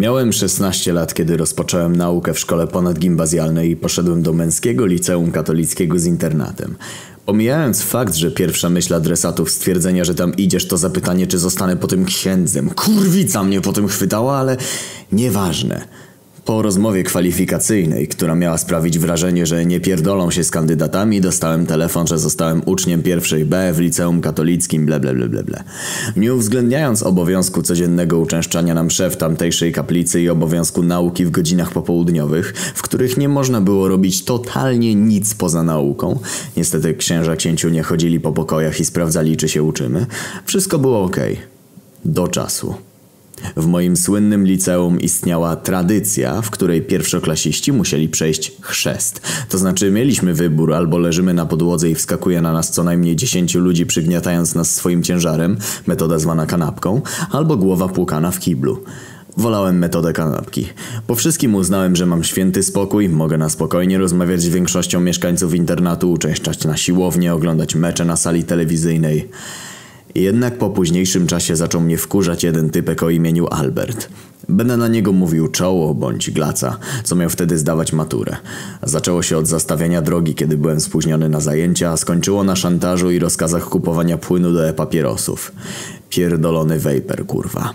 Miałem 16 lat, kiedy rozpocząłem naukę w szkole ponadgimbazjalnej i poszedłem do męskiego liceum katolickiego z internatem. Pomijając fakt, że pierwsza myśl adresatów stwierdzenia, że tam idziesz, to zapytanie, czy zostanę po tym księdzem. Kurwica mnie po tym chwytała, ale nieważne. Po rozmowie kwalifikacyjnej, która miała sprawić wrażenie, że nie pierdolą się z kandydatami, dostałem telefon, że zostałem uczniem pierwszej B w liceum katolickim, ble ble ble ble ble. Nie uwzględniając obowiązku codziennego uczęszczania na msze w tamtejszej kaplicy i obowiązku nauki w godzinach popołudniowych, w których nie można było robić totalnie nic poza nauką, niestety księża księciu nie chodzili po pokojach i sprawdzali, czy się uczymy, wszystko było ok. Do czasu. W moim słynnym liceum istniała tradycja, w której pierwszoklasiści musieli przejść chrzest. To znaczy mieliśmy wybór, albo leżymy na podłodze i wskakuje na nas co najmniej dziesięciu ludzi przygniatając nas swoim ciężarem, metoda zwana kanapką, albo głowa płukana w kiblu. Wolałem metodę kanapki. Po wszystkim uznałem, że mam święty spokój, mogę na spokojnie rozmawiać z większością mieszkańców internatu, uczęszczać na siłownię, oglądać mecze na sali telewizyjnej. Jednak po późniejszym czasie zaczął mnie wkurzać jeden typek o imieniu Albert. Będę na niego mówił czoło bądź glaca, co miał wtedy zdawać maturę. Zaczęło się od zastawiania drogi, kiedy byłem spóźniony na zajęcia, a skończyło na szantażu i rozkazach kupowania płynu do e-papierosów. Pierdolony vapor, kurwa.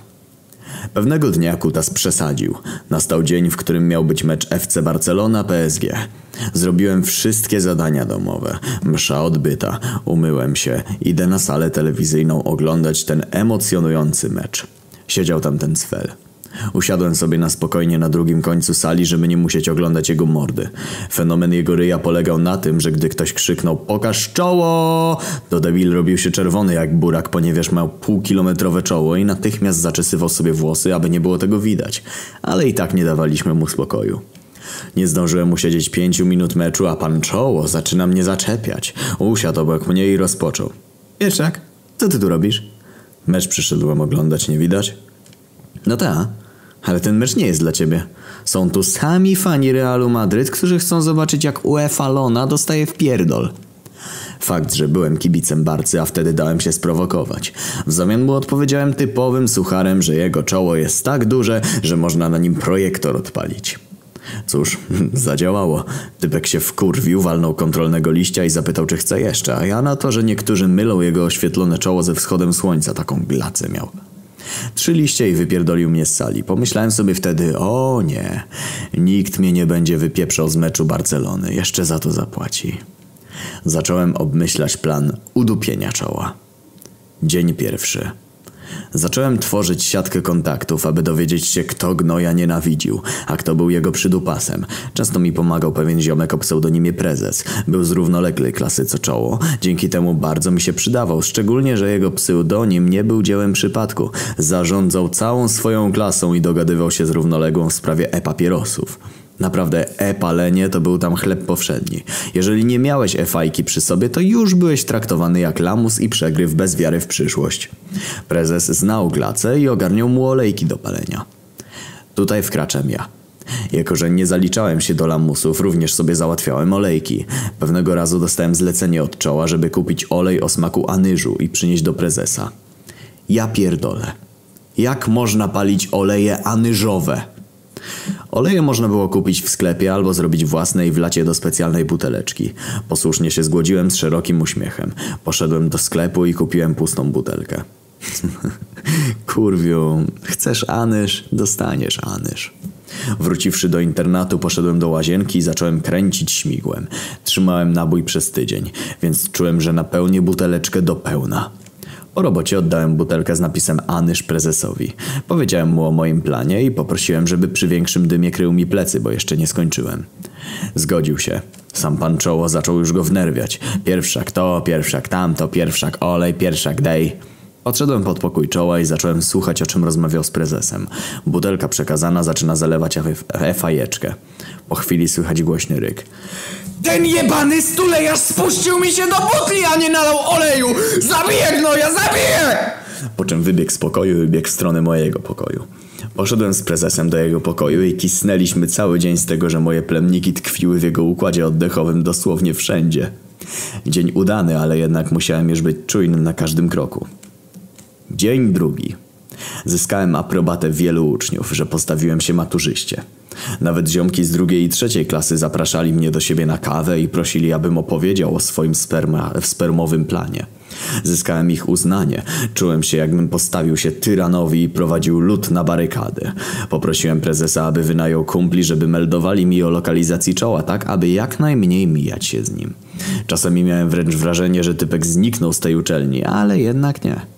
Pewnego dnia Kutas przesadził. Nastał dzień, w którym miał być mecz FC Barcelona-PSG. Zrobiłem wszystkie zadania domowe. Msza odbyta. Umyłem się. Idę na salę telewizyjną oglądać ten emocjonujący mecz. Siedział tam ten cfel. Usiadłem sobie na spokojnie na drugim końcu sali, żeby nie musieć oglądać jego mordy. Fenomen jego ryja polegał na tym, że gdy ktoś krzyknął pokaż czoło, to debil robił się czerwony jak burak, ponieważ miał półkilometrowe czoło i natychmiast zaczesywał sobie włosy, aby nie było tego widać. Ale i tak nie dawaliśmy mu spokoju. Nie zdążyłem usiedzieć pięciu minut meczu, a pan czoło zaczyna mnie zaczepiać. Usiadł obok mnie i rozpoczął. Wieszak, co ty tu robisz? Mecz przyszedłem oglądać, nie widać? No ta, ale ten mecz nie jest dla ciebie. Są tu sami fani Realu Madryt, którzy chcą zobaczyć jak UEFA Lona dostaje w pierdol. Fakt, że byłem kibicem Barcy, a wtedy dałem się sprowokować. W zamian mu odpowiedziałem typowym sucharem, że jego czoło jest tak duże, że można na nim projektor odpalić. Cóż, zadziałało. Typek się wkurwił, walnął kontrolnego liścia i zapytał, czy chce jeszcze, a ja na to, że niektórzy mylą jego oświetlone czoło ze wschodem słońca, taką glacę miał. Trzy liście i wypierdolił mnie z sali. Pomyślałem sobie wtedy, o nie, nikt mnie nie będzie wypieprzał z meczu Barcelony, jeszcze za to zapłaci. Zacząłem obmyślać plan udupienia czoła. Dzień pierwszy. Zacząłem tworzyć siatkę kontaktów, aby dowiedzieć się, kto gnoja nienawidził, a kto był jego przydupasem. Często mi pomagał pewien ziomek o pseudonimie Prezes. Był z równoległej klasy co czoło. Dzięki temu bardzo mi się przydawał, szczególnie, że jego pseudonim nie był dziełem przypadku. Zarządzał całą swoją klasą i dogadywał się z równoległą w sprawie e-papierosów. Naprawdę e-palenie to był tam chleb powszedni. Jeżeli nie miałeś e-fajki przy sobie, to już byłeś traktowany jak lamus i przegryw bez wiary w przyszłość. Prezes znał glacę i ogarniał mu olejki do palenia. Tutaj wkraczam ja. Jako, że nie zaliczałem się do lamusów, również sobie załatwiałem olejki. Pewnego razu dostałem zlecenie od czoła, żeby kupić olej o smaku anyżu i przynieść do prezesa. Ja pierdolę. Jak można palić oleje anyżowe? Oleje można było kupić w sklepie albo zrobić własne i wlać je do specjalnej buteleczki. Posłusznie się zgłodziłem z szerokim uśmiechem. Poszedłem do sklepu i kupiłem pustą butelkę. Kurwiu, chcesz anyż? Dostaniesz anyż. Wróciwszy do internatu, poszedłem do łazienki i zacząłem kręcić śmigłem. Trzymałem nabój przez tydzień, więc czułem, że napełnię buteleczkę do pełna. Po robocie oddałem butelkę z napisem Anysz prezesowi. Powiedziałem mu o moim planie i poprosiłem, żeby przy większym dymie krył mi plecy, bo jeszcze nie skończyłem. Zgodził się. Sam pan czoło zaczął już go wnerwiać. Pierwszak to, pierwszak tamto, pierwszak olej, pierwszak dej. Podszedłem pod pokój czoła i zacząłem słuchać, o czym rozmawiał z prezesem. Butelka przekazana zaczyna zalewać e-fajeczkę. Po chwili słychać głośny ryk. Ten jebany stulejarz spuścił mi się do butli, a nie nalał oleju! Zabiję gnoja, zabiję! Po czym wybiegł z pokoju i biegł w stronę mojego pokoju. Poszedłem z prezesem do jego pokoju i kisnęliśmy cały dzień z tego, że moje plemniki tkwiły w jego układzie oddechowym dosłownie wszędzie. Dzień udany, ale jednak musiałem już być czujnym na każdym kroku. Dzień drugi. Zyskałem aprobatę wielu uczniów, że postawiłem się maturzyście. Nawet ziomki z drugiej i trzeciej klasy zapraszali mnie do siebie na kawę i prosili, abym opowiedział o swoim sperma, spermowym planie. Zyskałem ich uznanie. Czułem się, jakbym postawił się tyranowi i prowadził lud na barykady. Poprosiłem prezesa, aby wynajął kumpli, żeby meldowali mi o lokalizacji czoła, tak aby jak najmniej mijać się z nim. Czasami miałem wręcz wrażenie, że typek zniknął z tej uczelni, ale jednak nie.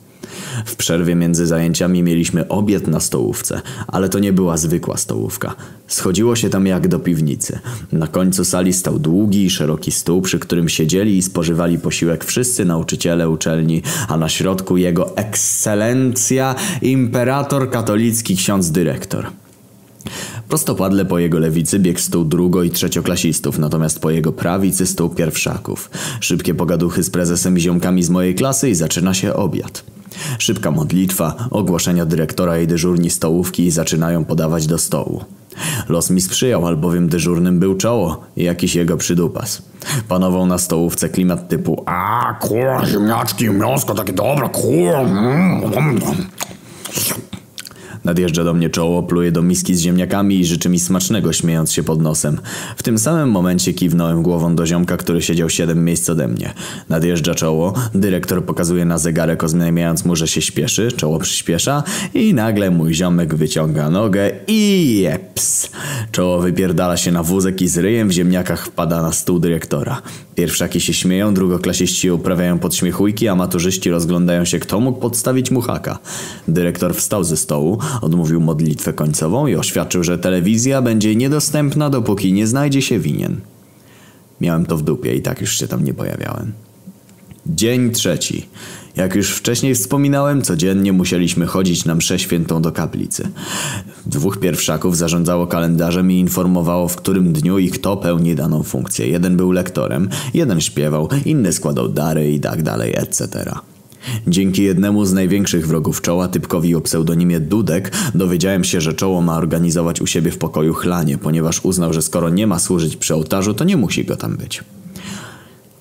W przerwie między zajęciami mieliśmy obiad na stołówce, ale to nie była zwykła stołówka. Schodziło się tam jak do piwnicy. Na końcu sali stał długi i szeroki stół, przy którym siedzieli i spożywali posiłek wszyscy nauczyciele uczelni, a na środku jego ekscelencja imperator katolicki ksiądz dyrektor. Prostopadle po jego lewicy biegł stół drugo- i trzecioklasistów, natomiast po jego prawicy stół pierwszaków. Szybkie pogaduchy z prezesem i ziomkami z mojej klasy i zaczyna się obiad. Szybka modlitwa, ogłoszenia dyrektora i dyżurni stołówki zaczynają podawać do stołu. Los mi sprzyjał, albowiem dyżurnym był czoło i jakiś jego przydupas. Panował na stołówce klimat typu A, kurwa, ziemniaczki, mięsko takie dobre, kurwa. Mm, mm, mm. Nadjeżdża do mnie czoło, pluje do miski z ziemniakami i życzy mi smacznego, śmiejąc się pod nosem. W tym samym momencie kiwnąłem głową do ziomka, który siedział siedem miejsc ode mnie. Nadjeżdża czoło, dyrektor pokazuje na zegarek, oznajmiając mu, że się śpieszy, czoło przyspiesza i nagle mój ziomek wyciąga nogę i jeps. Czoło wypierdala się na wózek i z ryjem w ziemniakach wpada na stół dyrektora. Pierwszaki się śmieją, drugoklasiści uprawiają podśmiechujki, a maturzyści rozglądają się, kto mógł podstawić mu haka. Dyrektor wstał ze stołu, odmówił modlitwę końcową i oświadczył, że telewizja będzie niedostępna, dopóki nie znajdzie się winien. Miałem to w dupie i tak już się tam nie pojawiałem. Dzień trzeci. Jak już wcześniej wspominałem, codziennie musieliśmy chodzić na mszę świętą do kaplicy. Dwóch pierwszaków zarządzało kalendarzem i informowało, w którym dniu i kto pełni daną funkcję. Jeden był lektorem, jeden śpiewał, inny składał dary i tak dalej, etc. Dzięki jednemu z największych wrogów czoła, typkowi o pseudonimie Dudek, dowiedziałem się, że czoło ma organizować u siebie w pokoju chlanie, ponieważ uznał, że skoro nie ma służyć przy ołtarzu, to nie musi go tam być.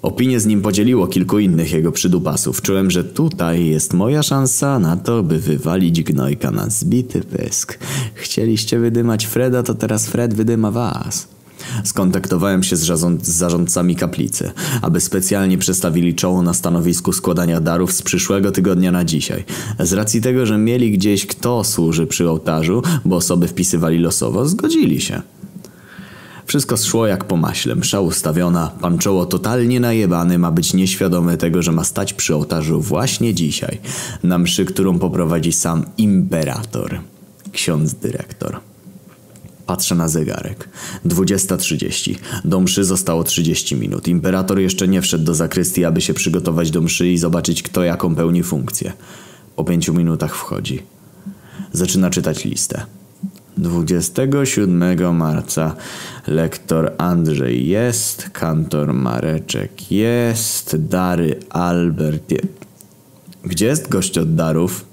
Opinię z nim podzieliło kilku innych jego przydupasów. Czułem, że tutaj jest moja szansa na to, by wywalić gnojka na zbity pysk. Chcieliście wydymać Freda, to teraz Fred wydyma was. Skontaktowałem się z, z zarządcami kaplicy, aby specjalnie przestawili czoło na stanowisku składania darów z przyszłego tygodnia na dzisiaj. Z racji tego, że mieli gdzieś kto służy przy ołtarzu, bo osoby wpisywali losowo, zgodzili się. Wszystko szło jak po maśle, msza ustawiona, pan czoło totalnie najebany ma być nieświadomy tego, że ma stać przy ołtarzu właśnie dzisiaj, na mszy, którą poprowadzi sam imperator, ksiądz dyrektor. Patrzę na zegarek. 20.30. Do mszy zostało 30 minut. Imperator jeszcze nie wszedł do zakrystii, aby się przygotować do mszy i zobaczyć, kto jaką pełni funkcję. Po pięciu minutach wchodzi. Zaczyna czytać listę. 27 marca lektor Andrzej jest, kantor Mareczek jest, Dary Albert. Gdzie jest gość od darów?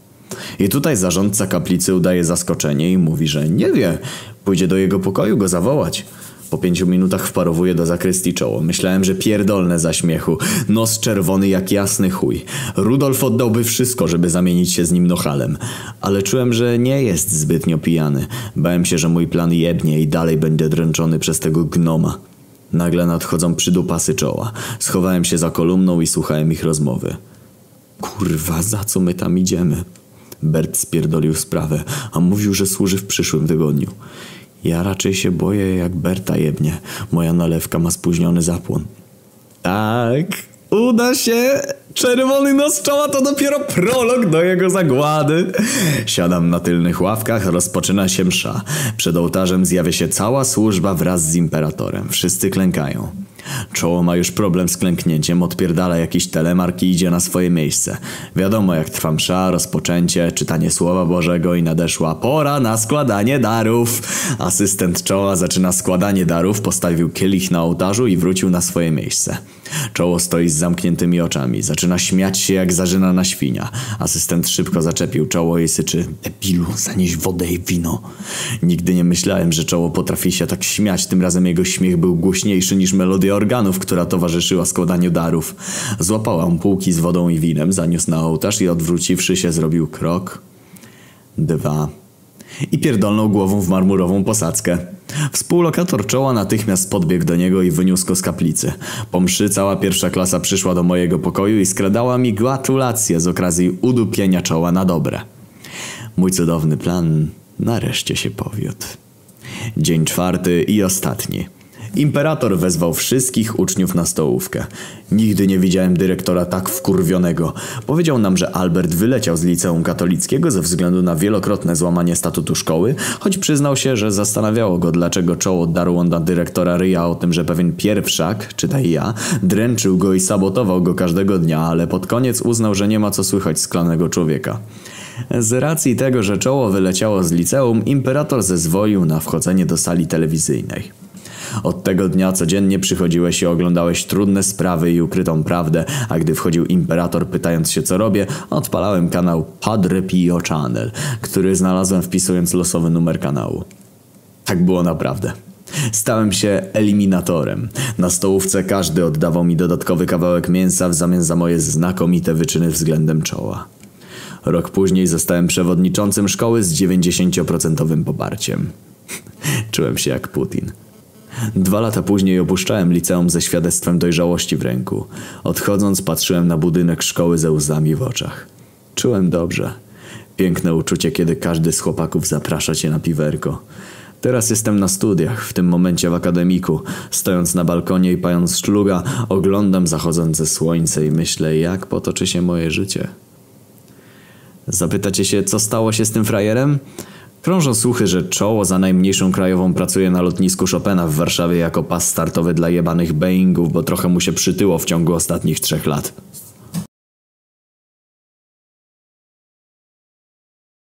I tutaj zarządca kaplicy udaje zaskoczenie i mówi, że nie wie. Pójdzie do jego pokoju go zawołać. Po pięciu minutach wparowuje do zakrystii czoło. Myślałem, że pierdolne za śmiechu. Nos czerwony jak jasny chuj. Rudolf oddałby wszystko, żeby zamienić się z nim nochalem. Ale czułem, że nie jest zbytnio pijany. Bałem się, że mój plan jebnie i dalej będę dręczony przez tego gnoma. Nagle nadchodzą przydupasy czoła. Schowałem się za kolumną i słuchałem ich rozmowy. Kurwa, za co my tam idziemy? Bert spierdolił sprawę, a mówił, że służy w przyszłym tygodniu. Ja raczej się boję, jak Berta jebnie. Moja nalewka ma spóźniony zapłon. Tak, uda się. Czerwony nos czoła to dopiero prolog do jego zagłady. Siadam na tylnych ławkach, rozpoczyna się msza. Przed ołtarzem zjawia się cała służba wraz z imperatorem. Wszyscy klękają. Czoło ma już problem z klęknięciem, odpierdala jakiś telemark i idzie na swoje miejsce. Wiadomo jak trwa msza, rozpoczęcie, czytanie Słowa Bożego i nadeszła pora na składanie darów. Asystent czoła zaczyna składanie darów, postawił kielich na ołtarzu i wrócił na swoje miejsce. Czoło stoi z zamkniętymi oczami, zaczyna śmiać się jak zarzyna na świnia. Asystent szybko zaczepił czoło i syczy Debilu, zanieś wodę i wino. Nigdy nie myślałem, że czoło potrafi się tak śmiać, tym razem jego śmiech był głośniejszy niż melodia organów, która towarzyszyła składaniu darów. Złapał ampułki z wodą i winem, zaniósł na ołtarz i odwróciwszy się zrobił krok, dwa. I pierdolnął głową w marmurową posadzkę. Współlokator czoła natychmiast podbiegł do niego i wyniósł go z kaplicy. Po mszy cała pierwsza klasa przyszła do mojego pokoju i skradała mi gratulacje z okazji udupienia czoła na dobre. Mój cudowny plan nareszcie się powiódł. Dzień czwarty i ostatni. Imperator wezwał wszystkich uczniów na stołówkę. Nigdy nie widziałem dyrektora tak wkurwionego. Powiedział nam, że Albert wyleciał z liceum katolickiego ze względu na wielokrotne złamanie statutu szkoły, choć przyznał się, że zastanawiało go, dlaczego czoło darło na dyrektora ryja o tym, że pewien pierwszak, czytaj ja, dręczył go i sabotował go każdego dnia, ale pod koniec uznał, że nie ma co słychać sklanego człowieka. Z racji tego, że czoło wyleciało z liceum, imperator zezwolił na wchodzenie do sali telewizyjnej. Od tego dnia codziennie przychodziłeś i oglądałeś trudne sprawy i ukrytą prawdę, a gdy wchodził imperator pytając się co robię, odpalałem kanał Padre Pio Channel, który znalazłem wpisując losowy numer kanału. Tak było naprawdę. Stałem się eliminatorem. Na stołówce każdy oddawał mi dodatkowy kawałek mięsa w zamian za moje znakomite wyczyny względem czoła. Rok później zostałem przewodniczącym szkoły z 90% poparciem. Czułem się jak Putin. Dwa lata później opuszczałem liceum ze świadectwem dojrzałości w ręku. Odchodząc patrzyłem na budynek szkoły ze łzami w oczach. Czułem dobrze. Piękne uczucie, kiedy każdy z chłopaków zaprasza cię na piwerko. Teraz jestem na studiach, w tym momencie w akademiku. Stojąc na balkonie i pając szluga, oglądam zachodzące słońce i myślę, jak potoczy się moje życie. Zapytacie się, co stało się z tym frajerem? Krążą słuchy, że czoło za najmniejszą krajową pracuje na lotnisku Chopina w Warszawie jako pas startowy dla jebanych Boeingów, bo trochę mu się przytyło w ciągu ostatnich trzech lat.